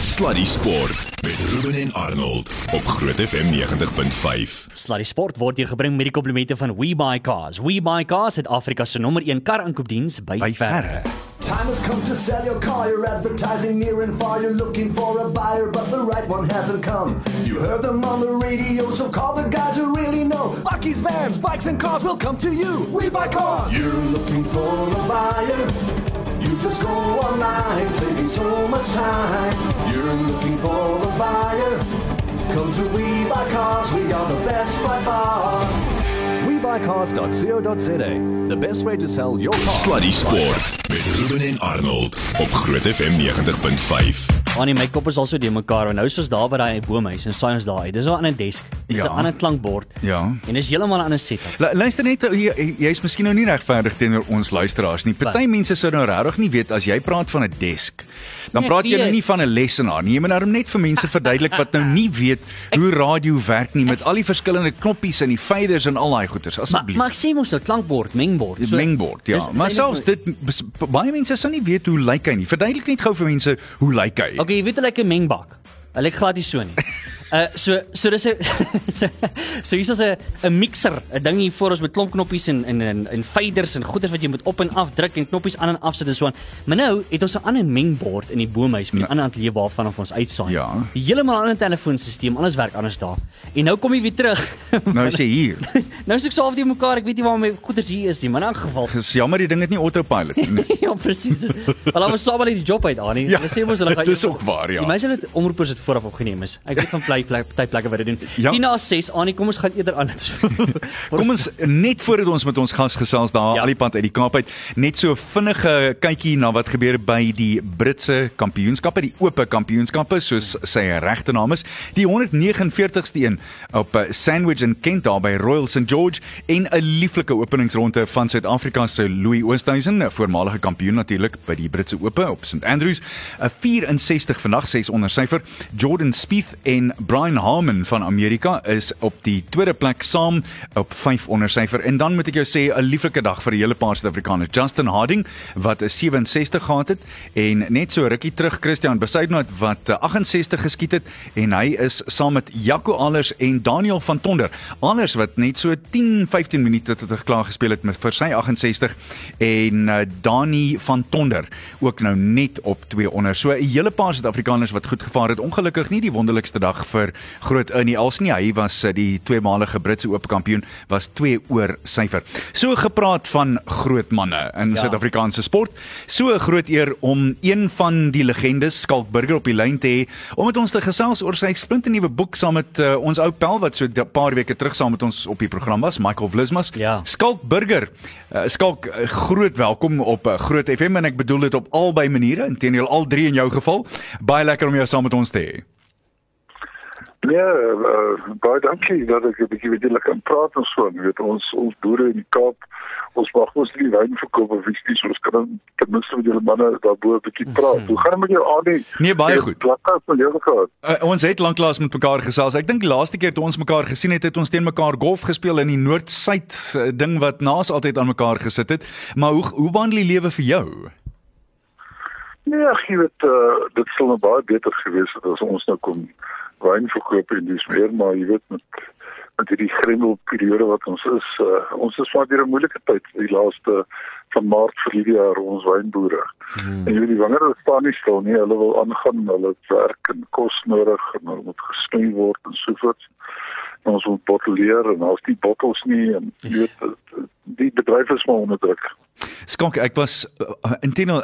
Sluddy Sport met Ruben en Arnold op Groot FM 90.5. Sluddy Sport word hier gebring met die komplimente van WeBuyCars. WeBuyCars het Afrika se nommer 1 kar aankoopdiens by, by verre. Time has come to sell your car. You're advertising near and far. You're looking for a buyer, but the right one hasn't come. You heard them on the radio, so call the guys who really know. Bucky's vans, bikes, and cars will come to you. We buy cars. You're looking for a buyer. You just go online, saving so much time. You're looking for a buyer. Come to We Buy Cars. We are the best by far. WeBuyCars.co.za. The best way to sell your car. Sluddy Sport met Ruben en Arnold op Groot FM 90.5. Annie, my kop is al so de mekaar. Nou soos daar by daai boomhuis en saai ons daar uit. Dis 'n ander desk. Dis 'n Ja. ander klankbord. Ja. En dis heeltemal 'n ander setup. Lu- Luister net jy jy's miskien nou nie regverdig teenoor ons luisteraars nie. Party mense sou nou regtig nie weet as jy praat van 'n desk. Dan Nee, praat jy nou nie van 'n lesenaar nie. Jy moet nou net vir mense verduidelik wat nou nie weet hoe radio werk nie met al die verskillende knoppies en die faders en al daai goeters. Maar Asseblief. maar ek sê mos 'n klankbord, mengbord. Die mengbord, ja. dis- maar selfs dit baie mense sal nie weet hoe lyk hy nie. Verduidelik net gou vir mense hoe lyk hy. Okay, jy weet hoe lyk 'n mengbak? Hy lyk glad nie so nie. Uh so so dis 'n so, so hier is 'n 'n mixer, 'n ding hier voor ons met klomp knoppies en en en, en faders en goeders wat jy moet op en af druk en knoppies aan en af sit en so aan. Maar nou het ons 'n ander mengbord in die boomhuis met 'n ander ateljee waarvan of ons uitsaai. Ja. Die heeltemal ander telefoonstelsel, alles werk anders daar. En nou kom jy weer terug. Nou is jy hier. nou sê ek so half die mekaar, ek weet nie waar my goeders hier is nie, maar in elk geval Dis jammer die ding het nie autopilot nie. ja, presies. Hulle was saam al die job uit aan nie. Ja, Hulle sê mos hulle gaan dis ook waar, ja. Die mense het omroepers het vooraf opgeneem is. Ek weet van plek plek party plekke wat dit doen. Ja. Die na 6 aan, kom ons gaan eerder aan. Kom ons net voordat ons met ons gas gesels daar Ja. al die pad uit die Kaap uit, net so vinnige kykie na wat gebeur by die Britse kampioenskappe, die oop kampioenskappe soos sy regte naam is. Die 149ste een op eh, Sandwich in Kent daar by Royal St George en 'n lieflike openingsronde van Suid-Afrika se Louis Oosthuizen, 'n voormalige kampioen natuurlik by die Britse Ope op St Andrews. 'n 64 vandag 6 onder syfer. Jordan Spieth en Brian Harman van Amerika is op die tweede plek saam op 5 onder syfer. En dan moet ek jou sê 'n lieflike dag vir 'n hele paar Suid-Afrikaners. Justin Harding wat 'n 67 gehad het en net so rukkie terug Christian Besuidnout wat 'n 68 geskiet het en hy is saam met Jaco Allers en Daniel van Tonder. Allers wat net so 10-15 minute tot het klaar gespeel het met vir sy 68 en uh, Dani van Tonder ook nou net op 2 onder. So 'n hele paar Suid-Afrikaners wat goed gevaar het. Ongelukkig nie die wonderlikste dag vir Groot Ernie Els nie. Hy was uh, die tweemalige Britse oop kampioen was 2 oor syfer. So gepraat van groot manne in Ja. ja. Suid-Afrikaanse sport. So 'n groot eer om een van die legendes, Skalk Burger op die lyn te hê om met ons te gesels oor sy splinternuwe boek saam met uh, ons ou pel wat so 'n paar weke terug saam met ons op die program was, Michael Vlismas. Ja. Skalk Burger. Uh, Skalk, uh, groot welkom op uh, Groot FM en ek bedoel dit op albei maniere, inteendeel al drie in jou geval. Baie lekker om jou saam met ons te hê. Ja, uh, baie dankie dat ek 'n bietjie met julle kan praat en so. Jy weet ons ons boere in die Kaap, ons mag mos nie wyn verkoop of iets nie, ons kan ten minste met julle manne daarbo 'n bietjie praat. Hoe gaan dit met jou Adi? Nee, baie goed. Plakker van jou gehad. Uh, ons het lanklaas met mekaar gesels. Ek dink die laaste keer toe ons mekaar gesien het, het ons teen mekaar golf gespeel in die noord-suid uh, ding wat naas altyd aan mekaar gesit het. Maar hoe hoe wandel die lewe vir jou? Nee, jy weet uh, dit sou nou baie beter gewees het as ons nou kon wyn verkoop en dis meer, maar jy weet met met hierdie grendelperiode wat ons is, uh, ons is maar deur 'n moeilike tyd die laaste van Maart vir hierdie jaar ons wynboere. Hmm. En jy weet die wingerde staan nie stil nie, hulle wil aangaan, hulle werk en kos nodig en hulle moet gesnoei word en so voort. En ons moet botteleer en as die bottels nie en jy weet die bedryf is maar onder druk. Skok, ek was uh, intendeel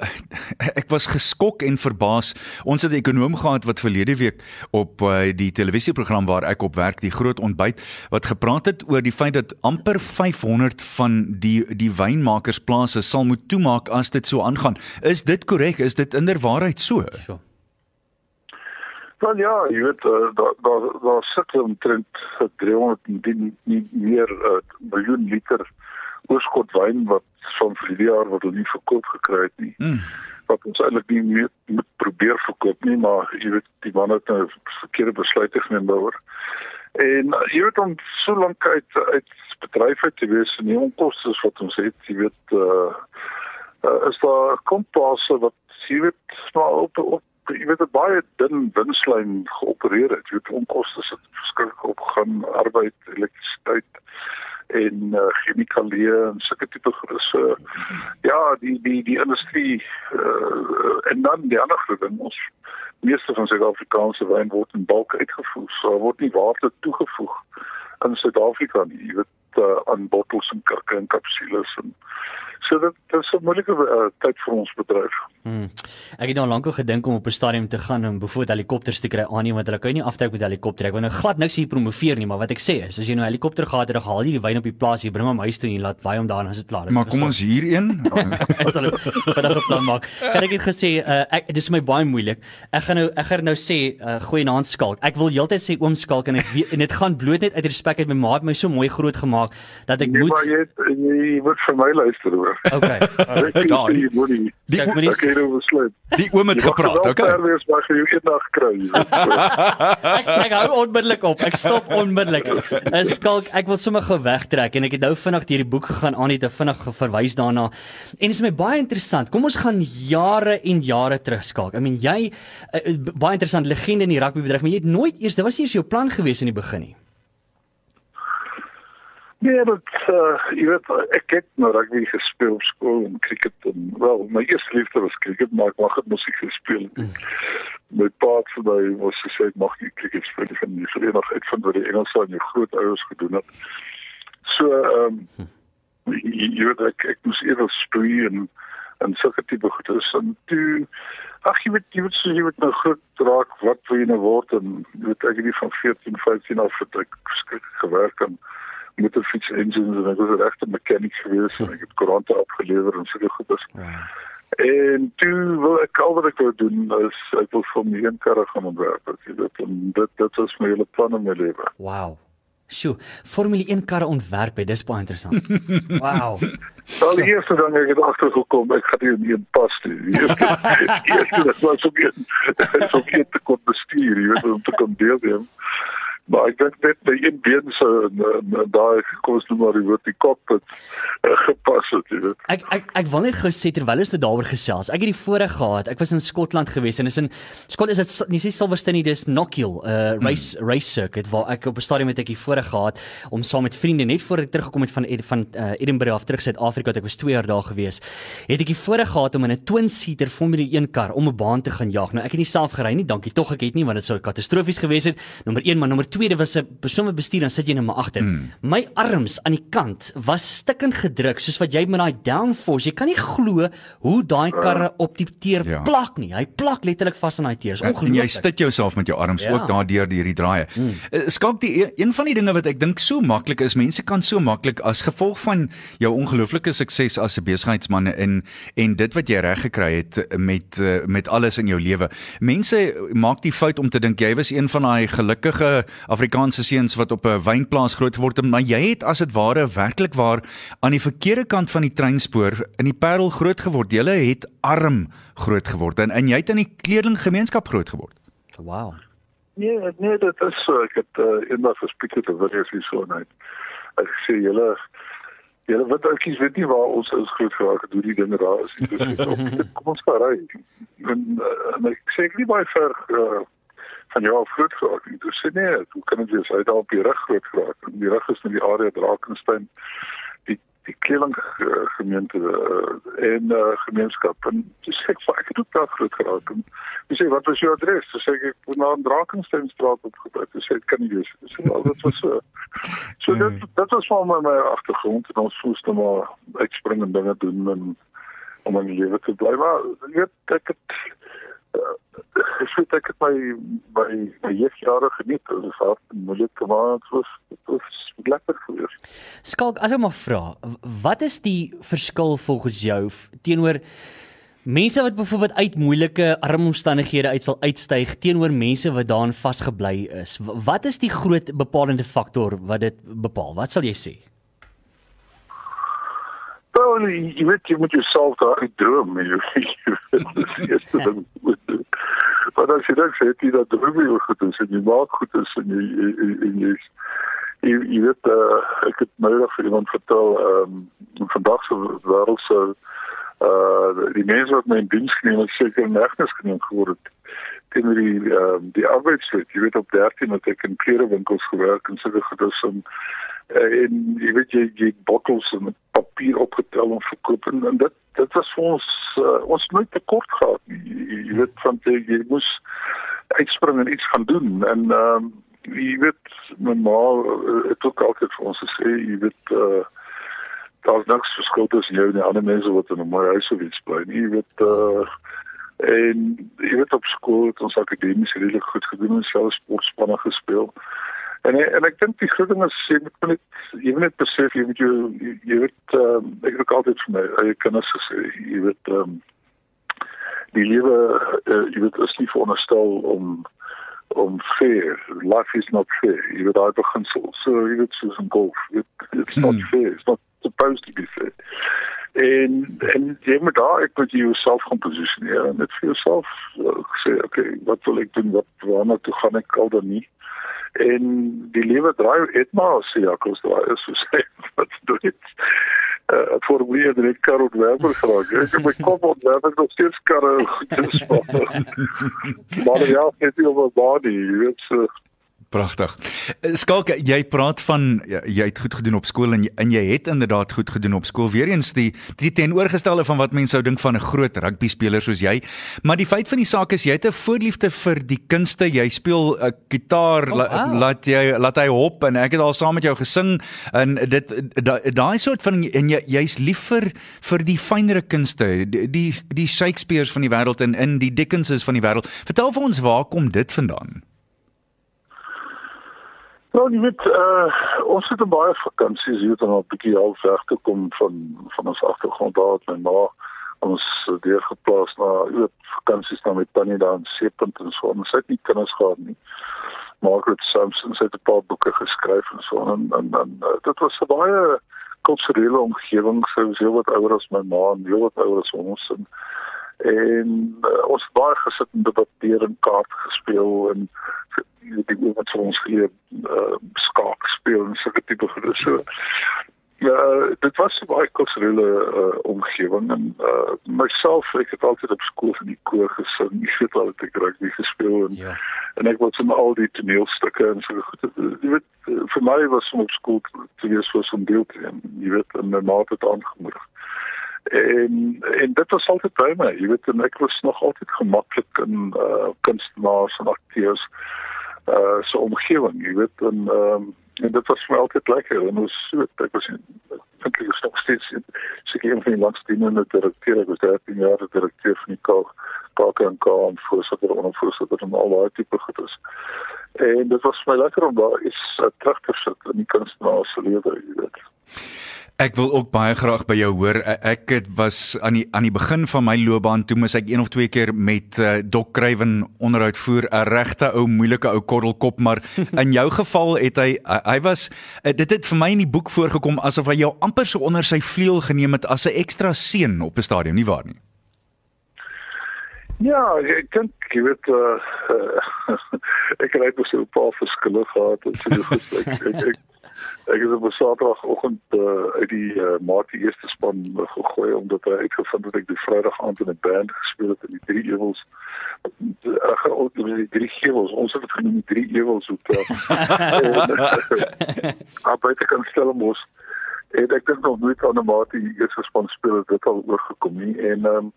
ek was geskok en verbaas. Ons het 'n ekonom gehad wat verlede week op uh, die televisieprogram waar ek op werk, die groot ontbyt, wat gepraat het oor die feit dat amper 500 van die die wynmakersplase sal moet toemaak as dit so aangaan. Is dit korrek? Is dit inderwaarheid so? Sure. Wel ja, jy weet uh, daar daar daar sit omtrent 300 nie, meer uh, miljoen liter oorskot wyn wat van die jaar wat hulle nie verkoop gekry het nie. Mm. Wat ons eintlik nie meer moet probeer verkoop nie, maar jy weet die man het nou verkeerde besluite geneem daaroor. En uh, jy weet om so lank uit uit bedryf uit te wees en die onkoste wat ons het, jy weet uh, uh is daar komplase wat jy weet maar op op jy weet 'n baie dun winslyn geopereer het. Jy weet onkoste het verskriklik opgegaan, arbeid, elektrisiteit en uh, chemikalieë en sulke tipe so ja die die die industrie uh, en dan die ander groep ons meeste van Suid-Afrikaanse wyn word in bulk uitgevoer so word nie waarde toegevoeg in Suid-Afrika nie jy weet uh, aan bottels en kurke en kapsules en so dit is 'n moeilike uh, tyd vir ons bedryf Hmm. Ek het nou lankal gedink om op 'n stadium te gaan om byvoorbeeld helikopters te kry aan nie want hulle kan nie aftrek met helikopter. Ek wil nou glad niks hier promoveer nie, maar wat ek sê is as jy nou helikopter gehad het, dan haal jy die wyn op die plaas, jy bring hom huis toe en jy laat waai hom daar en is dit klaar. Maar kom ons hier een. ek sal 'n vinnige plan maak. Kan ek dit gesê uh, ek dis vir my baie moeilik. Ek gaan nou ek gaan nou sê uh, goeie naam skalk. Ek wil heeltyd sê oom skalk en ek weet, en dit gaan bloot net uit respek uit my ma het my so mooi groot gemaak dat ek nee, moet maar jy jy moet vir my luister hoor. Okay. Daar. Die moenie. Die ek moet nie Ek het besluit. Die oom het gepraat, okay. Daar wees maar jy eendag kry. ek, ek hou onmiddellik op. Ek stop onmiddellik. Is skalk, ek wil sommer gou wegtrek en ek het nou vinnig deur die boek gegaan aan het vinnig verwys daarna. En dit is my baie interessant. Kom ons gaan jare en jare terug skalk. I mean jy uh, baie interessant legende in die rugbybedryf, maar jy het nooit eers dit was eers jou plan gewees in die begin nie. Nee, dat uh, jy weet ek het nou rugby gespeel op skool en cricket en wel my eerste liefde was cricket maar ek mag dit musiek gespeel. Mm. My pa het vir my was gesê ek mag nie cricket speel nie van die vereniging uitvind wat die Engelse aan jou grootouers gedoen het. So ehm um, jy, jy weet ek ek moes eers stoei en en sulke tipe goedes en toe ag jy weet jy weet so jy weet nou groot raak wat wil jy nou word en jy weet ek het nie van 14 15 af het ek gewerk en met 'n fiets engines en ek was 'n regte mechanic geweest en ek het koerante afgelewer en sulke goedes. Ja. En toe wil ek al wat ek wou doen is ek wil vir my een karre gaan ontwerp. Ek weet en dit dit was my hele plan in my lewe. Wow. Sjoe, Formule 1 karre ontwerp, dit is baie interessant. wow. Al die eerste ding ek het agtergekom, ek gaan nie in pas toe. Die eerste die eerste dit was ook nie so baie te kon bestuur, jy weet om te kon deelneem. Maar ek dink net by een been se daai kom ons nou maar die woord die cockpit uh, gepas het, jy weet. Ek ek ek wil net gou sê terwyl ons dit daaroor gesels. Ek het die voorreg gehad. Ek was in Skotland gewees en is in Skotland is dit nie sê Silverstone dis Knockhill, 'n uh, race hmm. race circuit waar ek op 'n stadium het ek die voorreg gehad om saam met vriende net voor ek teruggekom het van van uh, Edinburgh af terug Suid-Afrika, ek was 2 jaar daar gewees. Het ek die voorreg gehad om in 'n twin-seater Formule 1 kar om 'n baan te gaan jag. Nou ek het nie self gery nie, dankie tog ek het nie want dit sou katastrofies gewees het. Nommer 1, maar nommer tweede was 'n persoon wat bestuur dan sit jy net maar agter. Mm. My arms aan die kant was stikkend gedruk soos wat jy met daai downforce. Jy kan nie glo hoe daai karre op die teer ja. plak nie. Hy plak letterlik vas aan daai teer. Ongelooflik. En jy stit jouself met jou arms ja. ook daardeur deur die draaie. Mm. Skalk die een van die dinge wat ek dink so maklik is, mense kan so maklik as gevolg van jou ongelooflike sukses as 'n besigheidsman en en dit wat jy reg gekry het met met alles in jou lewe. Mense maak die fout om te dink jy was een van daai gelukkige Afrikaanse seuns wat op 'n wynplaas groot geword het, maar jy het as dit ware werklik waar aan die verkeerde kant van die treinspoor in die Parel groot geword. Jy het arm groot geword en, en jy het in die kledinggemeenskap groot geword. Wow. Nee, nee, dit is so. Ek het uh, eendag gespreek met 'n weersie so net. Ek sê julle julle wat ouetjies weet nie waar ons is groot geraak het, hoe die dinge daar is. Dis kom ons gaan ry. En, uh, en ek sê ek nie baie ver uh, van jou af groot geraak. En toe sê nee, hoe kan dit wees? Hy het daar op die rug groot geraak. Die rug is in die area Drakensberg die die kleding uh, gemeente uh, en uh, gemeenskap en dis ek vir ek het ook daar groot geraak. En jy sê wat was jou adres? Dis ek ek woon aan Drakensberg straat opgebou. Dis ek kan nie wees. Dis al dit was so. So dit dit was van my, my agtergrond en ons voel stem maar uitspring en dinge doen en om in die lewe te bly. Maar jy weet ek het ek sê ek het my my my jare geniet. Dit was hard en moeilik, maar dit was dit was lekker geweest. Skalk, as ek maar vra, wat is die verskil volgens jou teenoor mense wat byvoorbeeld uit moeilike armomstandighede uit sal uitstyg teenoor mense wat daarin vasgebly is? Wat is die groot bepalende faktor wat dit bepaal? Wat sal jy sê? Wel, jy weet jy moet jouself daar droom, jy weet. Dis eerste ding. Maar as jy dan sê jy dat droom jy goed is en jy maak goed is en jy en jy jy, jy weet uh, ek het nog vir iemand vertel ehm um, vandag se wêreld se uh die mense wat my in diens geneem het seker nergens geneem geword het teenoor die ehm uh, die arbeidswet. Jy weet op 13 het ek in klerewinkels gewerk en sulke goedes en uh, en jy weet jy jy bottels en papier opgetel en verkoop en, en dit dit was vir ons uh, ons nooit tekort gehad nie. Jy, jy weet van jy, jy moes uitspring en iets gaan doen en ehm um, jy weet my ma het ook altyd vir ons gesê jy weet uh, daar's niks verskil tussen jou en die ander mense wat in 'n mooi huis of iets bly nie. Jy weet uh, en jy weet op skool het ons akademies redelik goed gedoen en selfs sportspanne gespeel. En en ek dink die groot ding is jy moet net jy moet net besef jy moet jou jy, jy weet um, ek het altyd vir my eie kinders gesê jy weet um, die lewe uh, jy weet is nie veronderstel om om fair life is not fair jy weet daai beginsel. So jy weet soos 'n golf it, it's not hmm. fair it's not supposed to be fair. En en jy moet daar ek moet jouself gaan posisioneer en net vir jouself uh, sê okay wat wil ek doen? Wat waarna toe gaan ek al dan nie en die lewe draai het maar as jy akos draai is so sê wat doen dit uh, voor wie het ek kar ontwerper geraak. Ek het my kop ontwerper nog steeds karre goed gespan maar ja het jy oor body jy weet so Pragtig. Eh, Skalk, jy praat van jy, jy het goed gedoen op skool en jy, en jy het inderdaad goed gedoen op skool. Weereens die die teenoorgestelde van wat mense sou dink van 'n groot rugby speler soos jy. Maar die feit van die saak is jy het 'n voorliefde vir die kunste. Jy speel 'n uh, gitaar, oh, wow. laat jy laat hy hop en ek het al saam met jou gesing en dit daai da soort van en jy jy's lief vir vir die fynere kunste, die die, die Shakespeare's van die wêreld en in die Dickenses van die wêreld. Vertel vir ons waar kom dit vandaan? Nou, jy weet, uh, ons het baie vakansies hier dan op bietjie half weg te kom van van ons agtergrond daar met ma. Ons deur geplaas na oop vakansies na met tannie daar in Seepunt en so. Ons het nie kinders gehad nie. Margaret Sampson het 'n paar boeke geskryf en so en en, en uh, dit was 'n baie kulturele omgewing. Sy was heel wat ouer as my ma en heel wat ouer as ons en en uh, ons baie gesit en debatteer en kaart gespeel en die die wat ons geleer uh, skaak speel en sulke tipe goed so ja dit was 'n baie kulturele uh, omgewing en uh, myself ek het altyd op skool in die koor gesing. Ek het altyd ek rugby gespeel en ja. en ek was in al die toneelstukke en sulke goed jy weet vir my was om op skool te wees was om deel te neem jy weet en my ma het aangemoedig en en dit was altyd by my jy weet ek was nog altyd gemaklik in uh kunstenaars en akteurs uh so omgewing jy weet en ehm um, en dit was my altyd lekker. En ons so ek was dink ek was nog steeds seker een van die langstdienende direkteure ek was 13 jaar die direkteur van die Kaap Kaap en Kaap voorsitter en ondervoorsitter en al daai tipe goedes en dit was vir my lekker om daar is uh, terug te sit in die kunstenaars lewe jy weet Ek wil ook baie graag by jou hoor. E, ek het was aan die aan die begin van my loopbaan toe mos ek een of twee keer met uh, Dok Kruiven onderhoud voer, 'n regte ou moeilike ou korrelkop, maar in jou geval het hy hy was uh, dit het vir my in die boek voorgekom asof hy jou amper so onder sy vleuel geneem het as 'n ekstra seun op 'n stadium, nie waar nie? Ja, ek dink jy weet uh, ek het net so 'n paar verskille gehad en so goed ek ek, ek Ek het op Saterdagoggend uh, uit die uh, Maatie eerste span gegooi omdat hy uitgevind het ek die Vrydag aand in 'n band gespeel het in die drie ewels. Ag, uh, die drie ewels, ons het dit genoem die drie ewels op. Maar baie kan stel mos en ek dink nog nooit aan 'n Maatie eerste span speel het dit al oorgekom nie en um,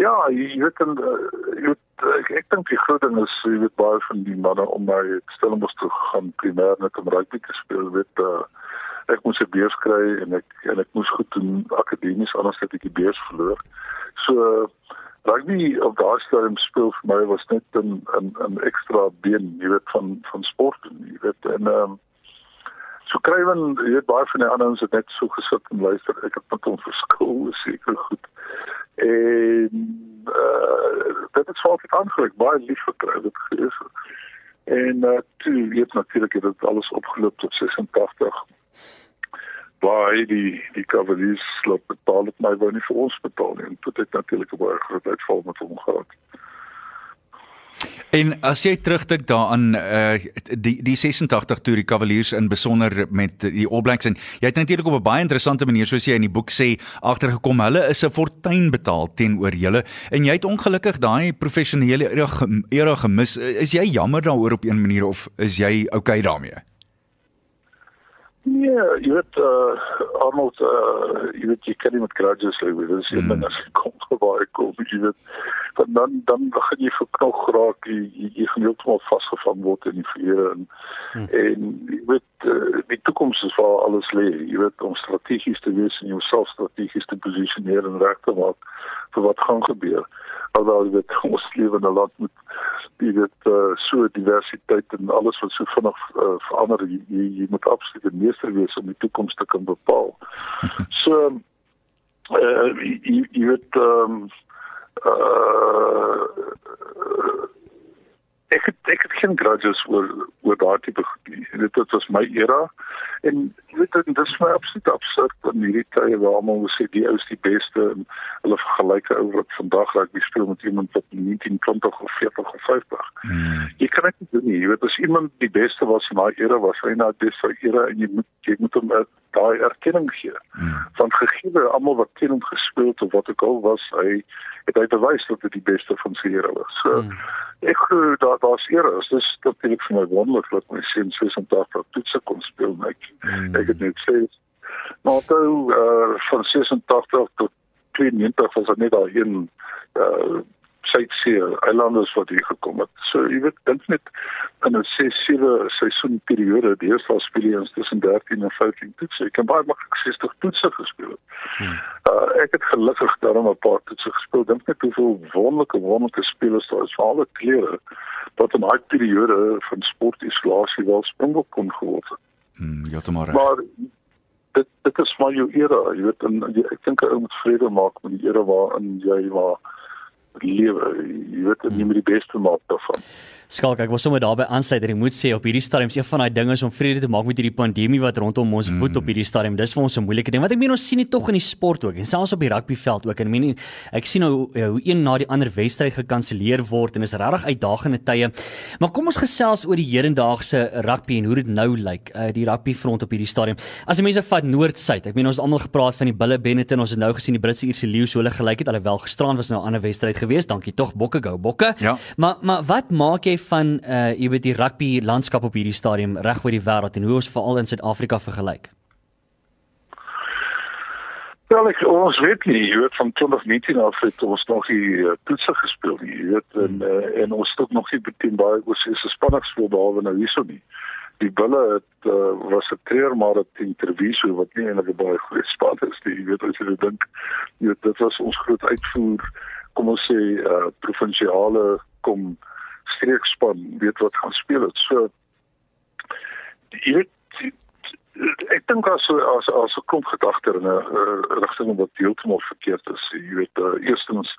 Ja, jy weet dan jy weet ek, ek dink die groot ding is jy weet baie van die manne om my Stellenbosch toe gaan primêr net om rugby te speel, weet uh, ek moes 'n beurs kry en ek en ek moes goed doen akademies anders het ek die beurs verloor. So rugby op daardie stadium speel vir my was net 'n 'n 'n ekstra been, jy weet van van sport, jy weet en um, so kry men jy weet baie van die ander ons het net so gesit en luister. Ek het met hom verskil seker goed. En uh, dit het altyd aangelik baie lief gekry dit gees en uh, toe weet natuurlik het dit alles opgeloop tot 86 baie die die Cavaliers loop betaal het my wou nie vir ons betaal nie. En dit het natuurlik 'n baie groot uitval met hom gehad En as jy terugdink daaraan uh die die 86 toe die Cavaliers in besonder met die All Blacks en jy het natuurlik op 'n baie interessante manier soos jy in die boek sê agtergekom hulle is 'n fortuin betaal teenoor julle en jy het ongelukkig daai professionele era, gemis. Is jy jammer daaroor op 'n manier of is jy okay daarmee? Ja, jy weet uh Arnold uh jy weet jy kan nie met grudges leef nie. Dis net mm. as jy kom waar ek kom, jy weet dan dan dan begin jy verknog geraak, jy jy, jy gaan heeltemal vasgevang word in die verlede en mm. en jy weet uh, die toekoms is waar alles lê. Jy weet om strategies te wees en jouself strategies te posisioneer en reg te maak vir wat gaan gebeur. Alhoewel jy weet ons lewe in 'n land met jy weet uh, so diversiteit en alles wat so vinnig uh, verander jy, jy, jy moet absoluut 'n meester wees om die toekoms te kan bepaal. So uh, jy, jy weet um, uh, ek het, ek het geen grudges oor oor daardie dit dit was my era en weet dit is my absoluut absurd in hierdie tye waar almal sê die ou is die beste en hulle vergelyk ou wat vandag rugby speel met iemand wat 1920 of 40 of 50. Hmm. Jy kan dit doen nie. Jy weet as iemand die beste was in daai era was hy nou dis vir era en jy moet jy moet hom daai erkenning gee. Hmm. Want gegee almal wat teen hom gespeel het of wat ook al was hy het hy bewys dat dit die beste van sy era was. So hmm. ek glo dat daar's era is. Dis natuurlik vir my wonderlik dat my seun 86 toetse kon speel. Ek hmm. ek het net sê maar toe uh, van 86 tot 92 was dit net al een uh, Suidsee eilanders wat hier gekom het. So jy weet dink net in 'n 6-7 seisoen periode, die eerste was speel ons tussen 13 en 15 toetse. Ek het baie maklik 60 toetse gespeel. Hmm. Uh, ek het gelukkig daarom 'n paar toetse gespeel. Dink net hoeveel wonderlike wonderlike spelers daar is, veral die klere wat in daai periode van sportisolasie wel springbok kon geword het. Hmm, ja, maar maar dit dit is maar jou era, jy weet en jy, ek dink 'n ou moet vrede maak met die era waarin jy waar lewe. Jy weet nie met die beste maak daarvan. Skalk, ek wil sommer daarbey aansluit ek moet sê op hierdie stadium is een van daai dinge om vrede te maak met hierdie pandemie wat rondom ons mm. woed op hierdie stadium. Dis vir ons 'n moeilike ding. Wat ek meen ons sien dit tog in die sport ook en selfs op die rugbyveld ook. En ek meen ek sien nou hoe een na die ander wedstryd gekanselleer word en is regtig uitdagende tye. Maar kom ons gesels oor die hedendaagse rugby en hoe dit nou lyk, uh, die rugby front op hierdie stadium. As die mense vat noord-suid, ek meen ons almal gepraat van die Bulle Benetton, ons het nou gesien die Britse Ierse so hulle gelyk het alhoewel gisteraan was nou 'n ander wedstryd geweest. Dankie tog Bokke gou Bokke. Ja. Maar maar wat maak jy van uh jy weet die rugby landskap op hierdie stadium reg oor die wêreld en hoe ons veral in Suid-Afrika vergelyk? Wel ek ons weet nie, jy weet van 2019 af het ons nog die uh, toetse gespeel, jy weet en uh, en ons het nog nie teen baie oor se spanning gespeel behalwe nou hierso nie. Die bulle het uh, was 'n treer maar dit interview so wat nie eintlik baie goeie span is nie. Jy weet as jy dink, jy weet dit was ons groot uitvoer kom ons sê uh, provinsiale kom streekspan weet wat gaan speel het. So jy weet ek dink as as as 'n klomp gedagte in 'n rigting wat heeltemal verkeerd is. Jy weet uh, eerstens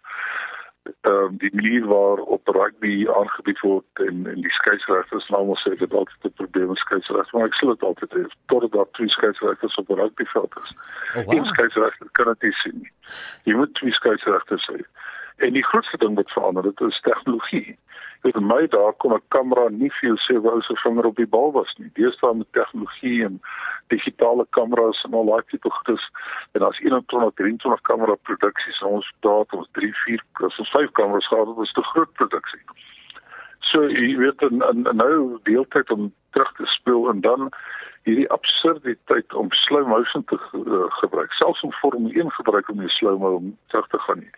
ehm um, die manier waarop rugby aangebied word en en die skeieregters nou moet sê dit altyd 'n probleem met skeieregters maar ek sê dit altyd hê tot daar twee skeieregters op rugbyveld is. Oh, wow. Een skeieregter kan dit nie sien nie. Jy moet twee skeieregters hê. En die grootste ding wat verander het is tegnologie weet my daar kom 'n kamera nie veel sê wou se vinger op die bal was nie. Deesdae met tegnologie en digitale kameras en al daai tipe goedes en as 21 23 kamera produksies ons daar ons 3 4 plus ons 5 kameras gehad het was 'n groot produksie. So jy weet en, en, en nou deeltyd om terug te speel en dan hierdie absurditeit om slow motion te uh, gebruik. Selfs om Formule 1 gebruik om die slow mo terug te gaan nie.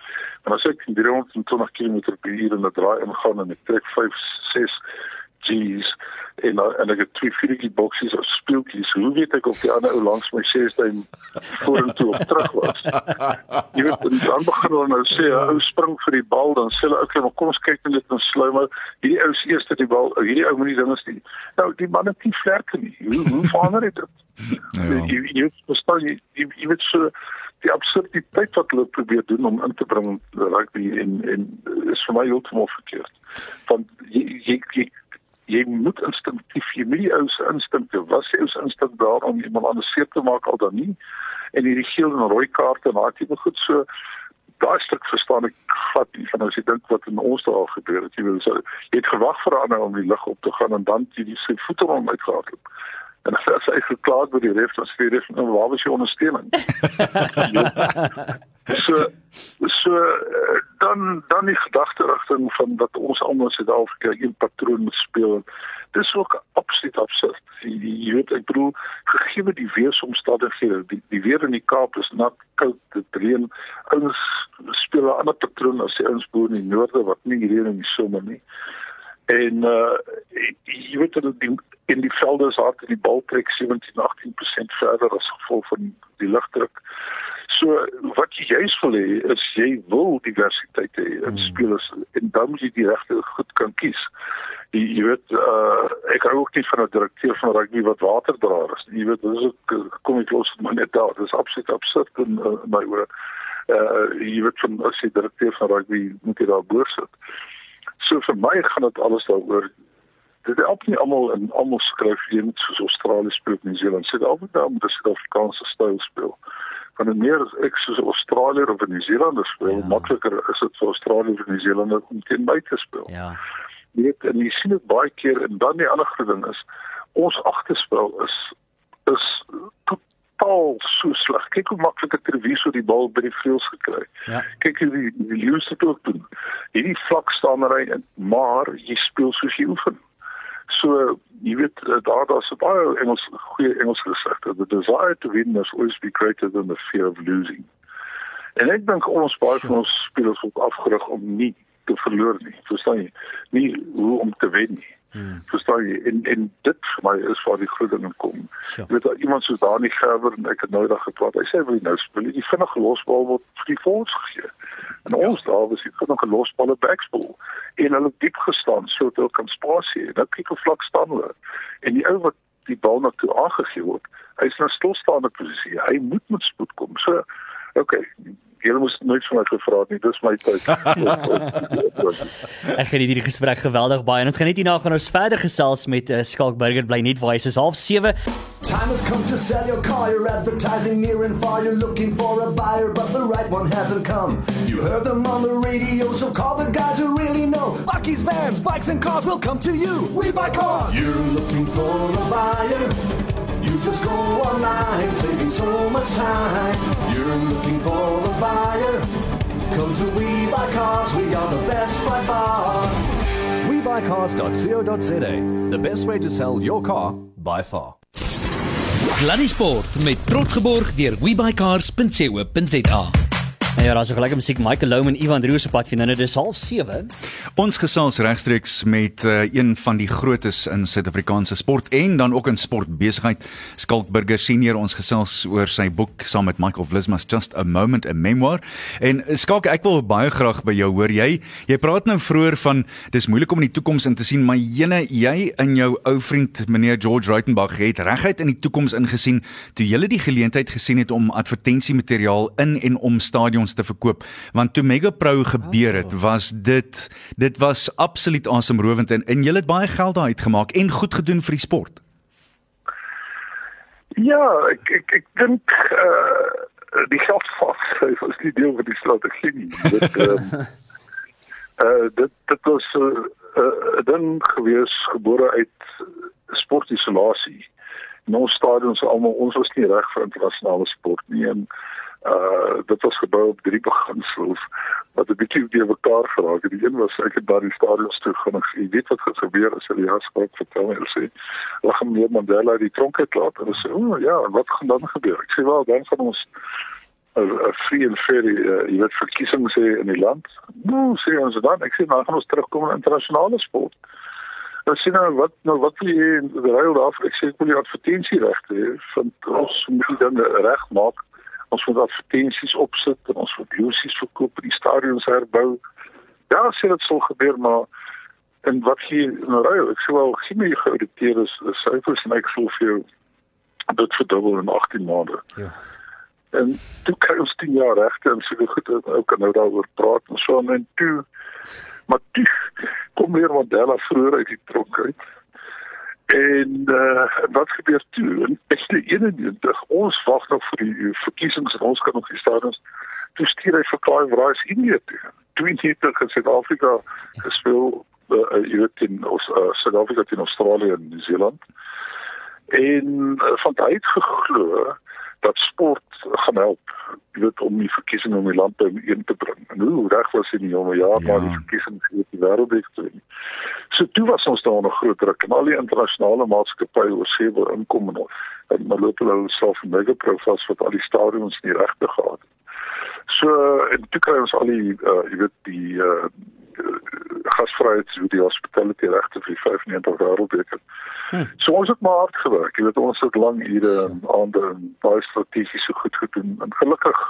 En as ek 320 km/h in 'n draai ingaan en ek trek 5 6 G's en en ek het twee viertjie boksies of speeltjies. Hoe weet ek of die ander ou langs my sêstein vorentoe of terug was? Jy weet, dan begin hulle nou sê, ou spring vir die bal, dan sê hulle okay, maar kom ons kyk net in slou maar hierdie ou se eerste die bal, hierdie ou moenie dinge sien. Nou, die man het nie vlerke nie. Hoe hoe verander dit? Ja. Jy jy verstaan jy, jy weet so die absurditeit wat hulle probeer doen om in te bring rugby en en is vir my heeltemal verkeerd. Want jy jy, jy jy moet instinktief jy moet die ou se instinkte was jy se instink daar om iemand anders seer te maak al dan nie en hierdie geel en rooi kaarte daai tipe goed so daai stuk verstaan ek glad nie van as jy dink wat in ons daar gebeur het. Jy weet so jy het gewag vir nou om die lig op te gaan en dan jy die sy voete om uitgehardloop. En as hy geklaag by die ref, dan sê die ref, nou, waar was jou ondersteuning? so so eh, dan dan die gedagte rigting van dat ons almal Suid-Afrika een patroon moet speel. Dis ook absoluut absurd. Jy weet ek bedoel gegee die weeromstandighede, die die weer in die Kaap is nat, koud, dit reën. Ons speel 'n ander patroon as die ons boer in die noorde wat nie reën in die somer nie. En uh jy weet dat die in die velde is hard die bal trek 17-18% verder as gevolg van die lugdruk. So wat jy juist wil hê is jy wil diversiteit hê in hmm. spelers en dan moet jy die regte goed kan kies. Jy, jy weet uh ek hou ook nie van 'n direkteur van rugby wat waterdraer is. Jy weet dis ook kom ek los maar net daar. Dis absoluut absurd in uh, my oor. Uh jy weet van as jy direkteur van rugby moet jy daar boor sit. So vir my gaan dit alles daaroor dit help nie almal in almal skryf een soos Australië speel New Zealand sit albei daar met 'n Suid-Afrikaanse styl speel. Van die meer as ek soos Australië of New Zealand speel, ja. makliker is dit vir Australië of New Zealand om teen my te speel. Ja. Net en jy sien dit baie keer en dan die ander ding is ons agterspel is is totaal so sleg. Kyk hoe maklik het Treviso die bal by die vleuels gekry. Ja. Kyk hoe die, die Lions dit ook doen. Hierdie vlak staanery maar jy speel soos jy oefen. So jy weet eh, daar daar's baie Engels goeie Engels gesegde the desire to win must always be greater than the fear of losing. En ek dink ons baie van ons spelers word afgerig om nie te verloor nie. Verstaan jy? Nie hoe om te wen nie. Hmm. Verstaan jy? En en dit vir my is waar die groot ding kom. Jy weet iemand soos Dani Gerber en ek het nou daag gepraat. Hy sê wil nou speel die vinnige losbal word vir die volks gegee. En ja. ons daar was die vinnige losballe backspel en hulle diep gestaan sodat hulle kan spasie. Nou kyk hoe vlak staan hulle. En die ou wat die bal na toe aangegee word, hy is nou stilstaande posisie. Hy moet met spoed kom. So okay, Julle moes nooit vir my gevra het nie. Dis my tyd. ek geniet hierdie gesprek geweldig baie. En dit gaan net hierna gaan ons verder gesels met uh, Skalk Burger bly net waar hy is half 7. Time has come to sell your car. You're advertising near and far. You're looking for a buyer, but the right one hasn't come. You heard them on the radio, so call the guys who really know. Bucky's vans, bikes and cars will come to you. We buy cars. You're looking for a buyer. You just go online, saving so much time. You're looking for a buyer. Come to We Buy Cars, we are the best by far. WeBuyCars.co.za, the best way to sell your car by far. Sluddy Sport met trots geborg deur WeBuyCars.co.za. Ja, daar's ook lekker musiek Michael Lowe en Ivan Roos op pad vir nou dis half 7. Ons gesels regstreeks met uh, een van die grootes in Suid-Afrikaanse sport en dan ook in sportbesigheid, Skalk Burger Senior. Ons gesels oor sy boek saam met Michael Vlismas Just a Moment, 'n memoir. En eh, Skalk, ek wil baie graag by jou hoor. Jy jy praat nou vroeër van dis moeilik om in die toekoms in te sien, maar jene jy en jou ou vriend meneer George Reitenbach het reguit in die toekoms ingesien toe jy die geleentheid gesien het om advertensiemateriaal in en om stadions te verkoop want toe Mega Pro gebeur het oh. was dit dit was absoluut asemrowend en en jy het baie geld daar uitgemaak en goed gedoen vir die sport. Ja, ek ek ek dink uh die geld vas is die deel van die strategie nie. Dit uh, uh dit dit was 'n uh, uh, ding gewees gebore uit sportisolasie. In ons stadions almal ons was nie reg vir internasionale sport nie en uh dit was gebou op drie beginsels wat 'n bietjie die mekaar geraak het. Die een was ek het by die stadions toe gaan en jy weet wat gaan gebeur as hulle ja skop vertel en sê lag hom meer Mandela die tronk het laat en sê o oh, ja wat gaan dan gebeur? Ek sê wel dan van ons 'n free and fair uh, jy weet verkiesing sê in die land. Nou sê ons dan ek sê maar gaan ons terugkom in internasionale sport. Dan sê nou wat nou wat wil jy in ruil daar ek sê ek wil die advertensie regte hê van ons moet dinge reg maak ons moet advertensies opsit en ons moet biossies verkoop en die stadions herbou. Ja, sien dit sal gebeur maar en wat hier nou raai, ek sê wel gee my geauditeer is syfers en ek sou vir jou dit verdubbel in 18 maande. Ja. En toe kry ons 10 jaar regte en so goed ook kan nou daaroor praat en so en toe maar toe kom weer Mandela vroeër uit die tronk uit En uh, wat gebeur toe? In 1991, ons wag nog vir die verkiesings en ons kan nog die stadiums toe stuur hy vir Clive Rice Indië toe. 22 in Suid-Afrika gespeel uh, jy weet in uh, Suid-Afrika teen Australië en Nieu-Seeland. En uh, van hy het geglo dat sport gaan help jy weet om die verkiesing om die land by een te bring. En hoe reg was hy nie om ja, ja. maar die verkiesing vir die wêreldbeker te wen. So toe was ons daar 'n groot druk en al die internasionale maatskappye oor se wil inkom en, en maar loop hulle self in mega profiles wat al die stadions nie regte gehad het. So en toe kry ons al die uh, jy weet die uh, gasvryheid so die hospitality regte vir 95 wêreldbeker. Hmm. So ons het maar hard gewerk. Jy weet ons het lang ure en aande baie strategies so goed gedoen en gelukkig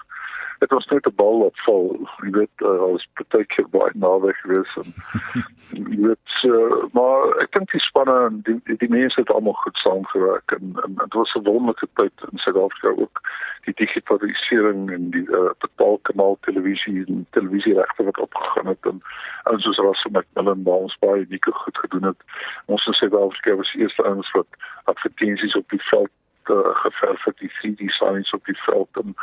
het ons net 'n bal wat val. Jy weet uh, ons baie keer baie naweek gewees en jy weet uh, maar ek dink die spanne en die, die, die mense het almal goed saamgewerk en en dit was 'n wonderlike tyd in Suid-Afrika ook die digitalisering en die uh, betaalkanaal televisie en televisieregte wat opgegaan het en en soos Russell McMillan waar ons baie unieke goed gedoen het. Ons in Suid-Afrika was eerste ouens wat advertensies op die veld uh, geverf het, die 3D signs op die veld en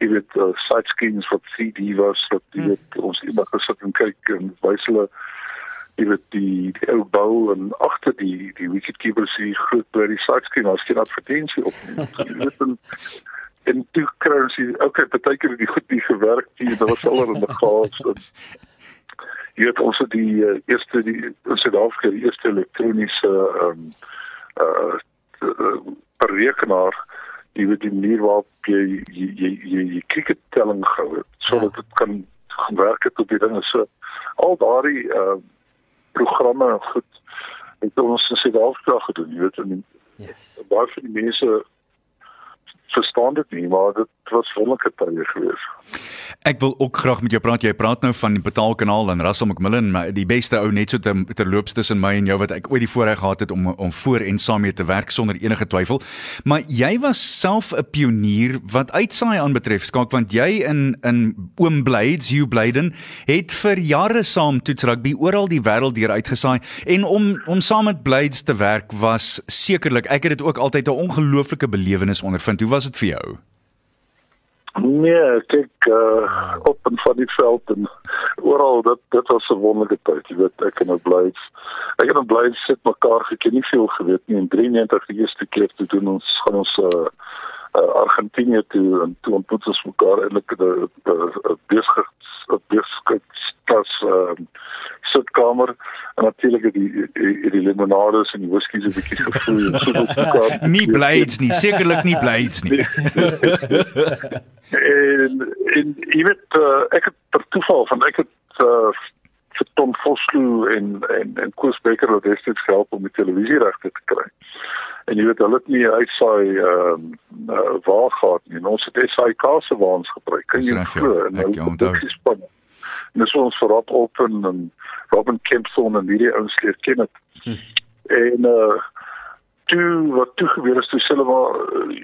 jy weet uh, side screens wat 3D was wat jy weet hmm. ons iemand gesit en kyk en wys hulle jy weet die die ou bou en agter die die wicketkeeper se groot by die side screen as jy advertensie op jy weet en en toe kry ons die okay partykeer die goed nie gewerk nie daar was alre in die chaos en jy weet ons het die uh, eerste die in Suid-Afrika die eerste elektroniese ehm um, uh, uh, uh, rekenaar jy weet die manier waarop jy jy jy, jy, jy krikettelling gehou het sodat dit kan gewerk het op die dinge so al daardie uh, programme goed het ons in Suid-Afrika gedoen jy weet en yes. baie van die mense verstaan dit nie, maar dit was wonderlike tye gewees. Ek wil ook graag met jou praat. Jy praat nou van die betaalkanaal en Russell McMillan, maar die beste ou net so te terloops tussen my en jou wat ek ooit die voorreg gehad het om om voor en saam mee te werk sonder enige twyfel. Maar jy was self 'n pionier wat uitsaai aanbetref, skaak want jy in in Oom Blades, Hugh Blyden, het vir jare saam toets rugby oral die wêreld deur uitgesaai en om om saam met Blades te werk was sekerlik ek het dit ook altyd 'n ongelooflike belewenis ondervind. Hoe was dit vir jou? Nee, kyk uh, op en van die veld en oral dit dit was 'n wonderlike tyd. Jy weet ek en bly ek en bly sit mekaar geken nie veel geweet nie in 93 die eerste keer toe doen ons gaan ons uh, uh, Argentinië toe en toe ontmoet ons mekaar eintlik 'n besig 'n besig tas uh, sitkamer en natuurlik het die die, die limonades en die whiskies 'n bietjie gevloei en so mekaar. nie blades nie, sekerlik nie blades nie. en en jy weet uh, ek het per toeval van ek het uh, vir Tom Vosloo en en en Koos Becker wat destyds gehelp om die televisieregte te kry. En jy weet hulle het nie uitsaai ehm uh, uh, waar gehad nie. Ons het SAK se waans gebruik. Kan jy glo? En hulle het baie span. En dis ons vir Rob Open en Robin Kempson en hierdie ouens leer ken het. Hm. En uh toe wat toe gebeur is toe hulle maar uh,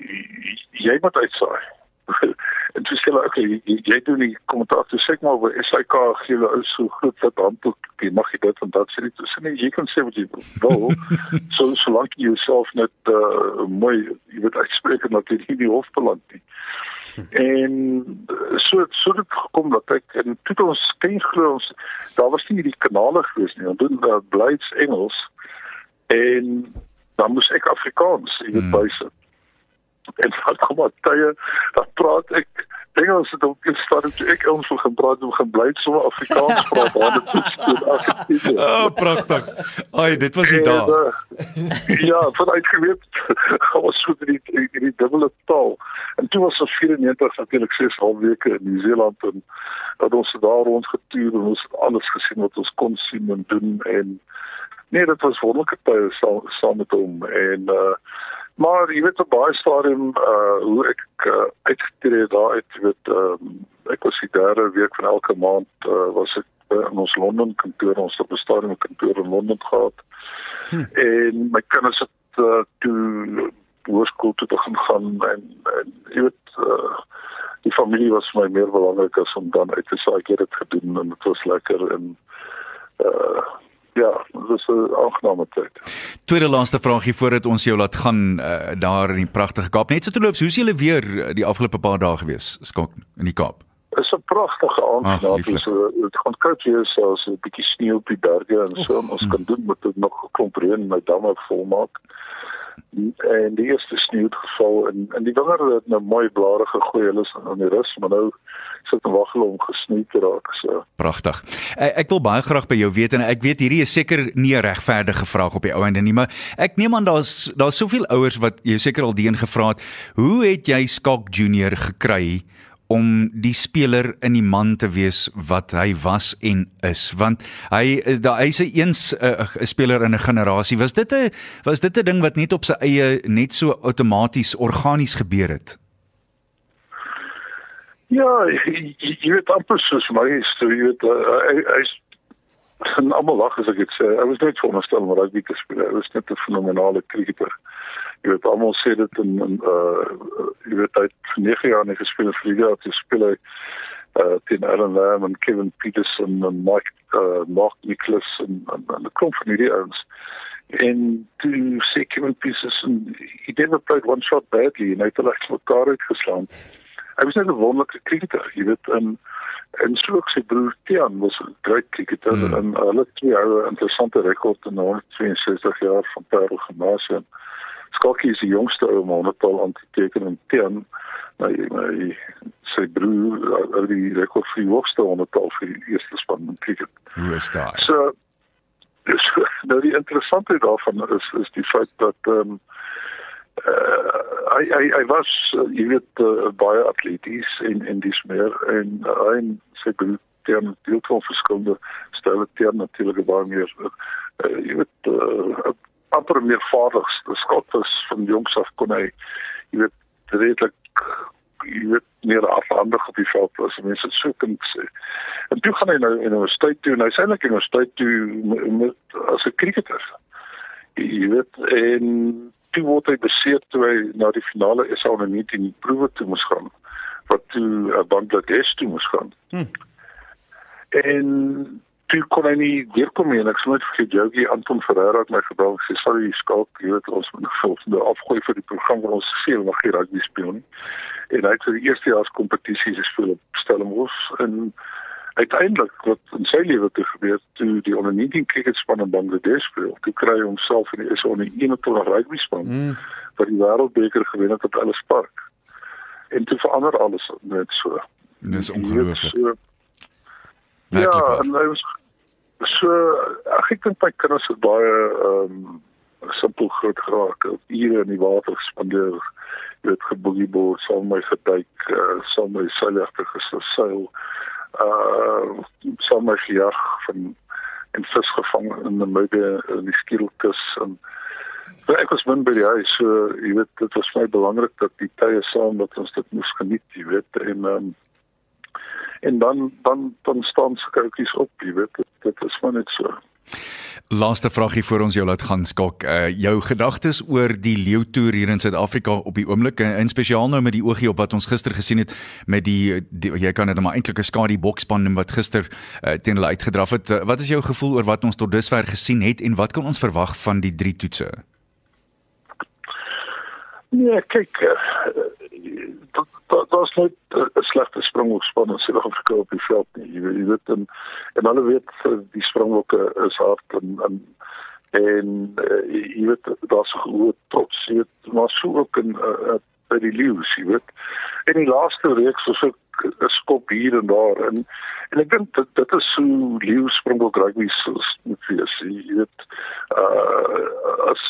jy moet uitsaai en toe sê hulle okay jy, jy doen die kommentaar toe sê ek maar by SAK gee hulle ou so groot wat handboek jy mag jy dit van dat sê dit sê nee jy kan sê wat jy wil. So solank jy jouself net uh, mooi jy weet uitspreek en dat jy nie die hof beland nie. En so so dit gekom dat ek en toe ons ken glo ons daar was nie die kanale gewees nie ons doen uh, blyds Engels en dan moes ek Afrikaans jy weet hmm. En van kom maar tye dan praat ek Engels het ook gestaan toe ek ons wil gaan praat om gaan bly so Afrikaans praat waar dit is goed oh pragtig ai dit was die dag uh, ja vanuit geweet gaan ons so die die, die dubbele taal. En toe was ons 94 natuurlik 6 half weke in Nieu-Seeland en dat ons daar rond getuur en ons alles gesien wat ons kon sien en doen en nee dit was wonderlike tye saam, saam met hom. En uh Maar jy weet op baie stadium uh hoe ek uh, uitgetree daar uit weet um, ek was die derde week van elke maand uh, was ek uh, in ons Londen kantoor ons het 'n stadium kantoor in Londen gehad. Hm. En my kinders het uh, toe hoërskool toe te gaan gaan en, en jy weet uh die familie was vir my meer belangrik as om dan uit te saai ek het dit gedoen en dit was lekker en uh ja, dit is 'n aangename tyd. Tweede laaste vraagie voordat ons jou laat gaan uh, daar in die pragtige Kaap. Net so te loop, hoe is julle weer eh, die afgelope paar dae gewees? Skok in die Kaap. Is pragtige aand. So dit gaan koud wees as 'n bietjie sneeu op die berge en so ons kan doen met dit nog 'n klomp reën my damme volmaak. En die eerste sneeu het geval en en die wingerde het nou mooi blare gegooi. Hulle aan die rus, maar nou sit en wag hulle om gesnoei te raak. So Pragtig. Ek, wil baie graag by jou weet en ek weet hierdie is seker nie 'n regverdige vraag op die ou einde nie, maar ek neem aan daar's daar's soveel ouers wat jou seker al dien gevra het, hoe het jy Skalk Junior gekry om die speler in die man te wees wat hy was en is want hy is daar hy's 'n eens 'n speler in 'n generasie was dit 'n was dit 'n ding wat net op sy eie net so outomaties organies gebeur het Ja, jy, jy- weet amper soos my storie, jy weet uh, hy hy's en almal lag as ek dit sê. Hy was net veronderstel om rugby te speel. Hy was net 'n fenominale cricketer. Jy weet almal sê dit in in uh jy weet hy het vir 9 jaar nie gespeel vir die jaar te speel hy uh teen Alan Lamb en Kevin Peterson en Mike uh Mark Nicholas en en, en 'n klomp van hierdie ouens. En toe sê Kevin Peterson he never played one shot badly en hy het hulle mekaar uitgeslaan hy was net 'n wonderlike cricketer, jy weet, en en so ook sy broer Tian was 'n groot cricketer Hmm. mm. en hulle twee hou 'n interessante rekord in 162 jaar van Parel Gymnasium. Skalkie is die jongste ou om 'n tal aan te teken en Tian my my sy broer hou die rekord vir die hoogste honderdtal vir die eerste span in cricket. hoe is daai? So dus nou die interessante daarvan is is die feit dat ehm um, uh, hy hy hy was uh, jy weet uh, baie atleties en en dis meer. En uh, hy en sy broer teen deel van verskillende stelle teen natuurlik baie meer uh, jy weet uh, amper meer vaardig skot was van jongs af kon hy jy weet redelik jy weet meer afhandig op die veld was mense het so kan sê en toe gaan hy nou universiteit toe en hy sê eintlik universiteit toe met, met as 'n cricketer jy weet en toe word hy beseer toe hy na die finale SA onder 19 proewe toe moes gaan wat toe uh, Bangladesh toe moes gaan. Hmm. En toe kon hy nie weer kom nie en ek net vir Jogie Anton Ferreira het my gebel en sê sorry skalk jy weet ons moet nog volgende afgooi vir die program waar ons seel mag hier rugby speel nie. En hy het vir die eerste jaar se kompetisie gespeel op Stellenbosch en uiteindelik wat in sy lewe te gebeur toe die onder 19 cricketspan in Bangladesh speel. Toe kry hy homself in die is onder 21 rugby span mm. wat die wêreldbeker gewen het op Ellis Park. En toe verander alles net so. dis ongelooflik So, Werklik ja, en hy was so ag ek dink my kinders het baie ehm um, simpel groot geraak. Ure in die water gespandeer. Jy weet geboogieboord, saam met my geduik, uh, saam met my seilagte geseil. Uh saam met my gejag van en vis gevang in die midde in die skiedelkus en so ek was min by die huis. So jy weet dit was my belangrik dat die tye saam dat ons dit moes geniet, jy weet en um, en dan dan dan staan se koutjies op, jy weet dit, dit is maar net so. Laaste vragie voor ons jou laat gaan skok. Uh jou gedagtes oor die leeutoer hier in Suid-Afrika op die oomblik en in spesiaal nou met die oogie op wat ons gister gesien het met die, die jy kan dit nou maar eintlik 'n skadu bokspan noem wat gister uh, teen hulle uitgedraf het. Uh, wat is jou gevoel oor wat ons tot dusver gesien het en wat kan ons verwag van die drie toetse? Nee, kyk, uh, dat daar's net 'n slegte springbokspan in Suid-Afrika op die veld nie. Jy weet, jy weet en, en hulle weet uh, die springbokke is hard en en en uh, jy weet daar's groot trots, jy weet, maar so ook in uh, uh, by die leeu's, jy weet. En die laaste reeks was ook 'n skop hier en daar en en ek dink dit dit is so leeu springbok rugby moet wees, jy weet. Uh as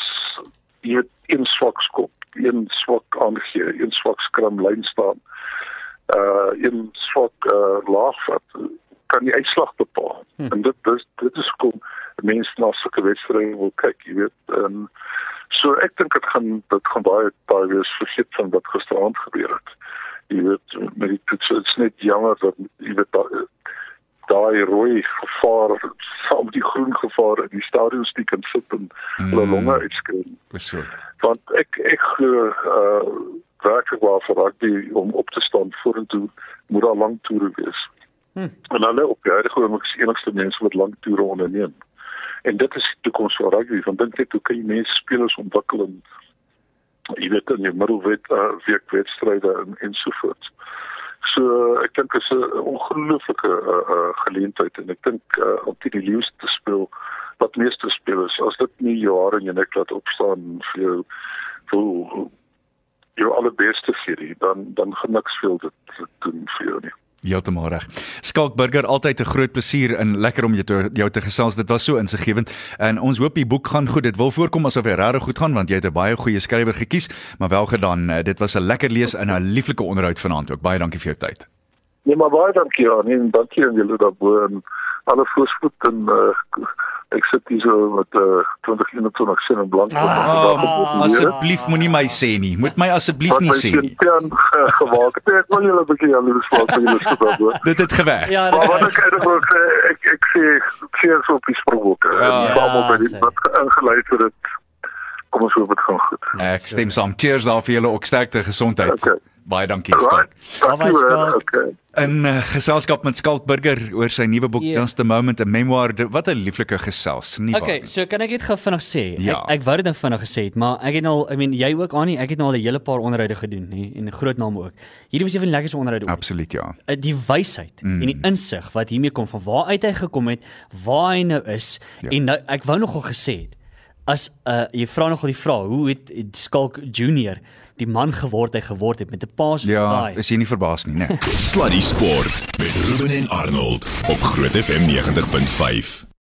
jy weet een swak skop, een swak aangee, een swak skram lyn staan. Uh een swak uh laag wat kan die uitslag bepaal. Hm. En dit dis dit is kom mense na sulke wedstryde wil kyk, jy weet. En so ek dink dit gaan dit gaan baie baie wees vergeet van wat gisteraand gebeur het. Jy weet met die toets dit's net jammer dat jy weet daai daai rooi gevaar saam met die groen gevaar in die stadions die kan sit en hulle Mm. longe uitskreeu Dis so. want ek ek glo uh werklik waar vir rugby om op te staan vorentoe moet daar lang toere wees. Hmm. En hulle op die huidige oomblik is die enigste mense wat lang toere onderneem. En dit is die toekoms van rugby. Want dink net hoe kan jy mense spelers ontwikkel en jy weet in die middelwet uh, week wedstryde en ensovoorts. So ek dink dit is 'n ongelooflike uh, uh, geleentheid en ek dink uh, om teen die leeu's te speel wat meeste spelers as dit nie jare en jy net laat opstaan vir jou vir jou allerbeste vir die dan dan gaan niks veel dit, dit doen vir jou nie. Heeltemal reg. Skalk Burger altyd 'n groot plesier en lekker om jou te jou te gesels. Dit was so insiggewend en ons hoop die boek gaan goed. Dit wil voorkom asof hy regtig goed gaan want jy het 'n baie goeie skrywer gekies, maar wel gedaan. Eh, Dit was 'n lekker lees en 'n lieflike onderhoud vanaand ook. Baie dankie vir jou tyd. Nee, maar baie dankie aan en dankie aan julle daarbo en alle voorspoed en uh, ek sit hier so met uh, 2021 sin en blank. Oh, asseblief moenie my sê nie. Moet my asseblief nie sê nie. Jan gemaak. het. Ek wil julle 'n bietjie jaloers maak vir julle sit daarbo. Dit het gewerk. Ja, Maar wat dit- ek eintlik wil sê, ek ek sê cheers op die Springbokke. Ja. Almal by die Ja, wat ingeluister het. Kom ons hoop dit gaan goed. Ek stem saam. Cheers daar vir julle ook sterkte gesondheid. Okay. Baie dankie Skalk. Hoor. Skalk. Okay. In uh, geselskap met Skalk Burger oor sy nuwe boek Ja. Just a Moment, 'n memoir. Wat 'n lieflike gesels, nie waar? Okay, so kan ek dit gou vinnig sê? Ja. Ek ek wou dit net vinnig gesê het, maar ek het al, I mean, jy ook aan nie, ek het nou al 'n hele paar onderhoude gedoen, nê, en groot name ook. Hierdie was een van die lekkerste onderhoude ooit. Absoluut ja. Uh, Die wysheid mm. en die insig wat hiermee kom van waar uit hy gekom het, waar hy nou is Ja. en nou, ek wou nogal gesê het as uh, jy vra nogal die vraag, hoe het Skalk Junior die man geword hy geword het met 'n paas Ja, is jy nie verbaas nie, né? Sluddy Sport met Ruben en Arnold op Groot FM 90.5.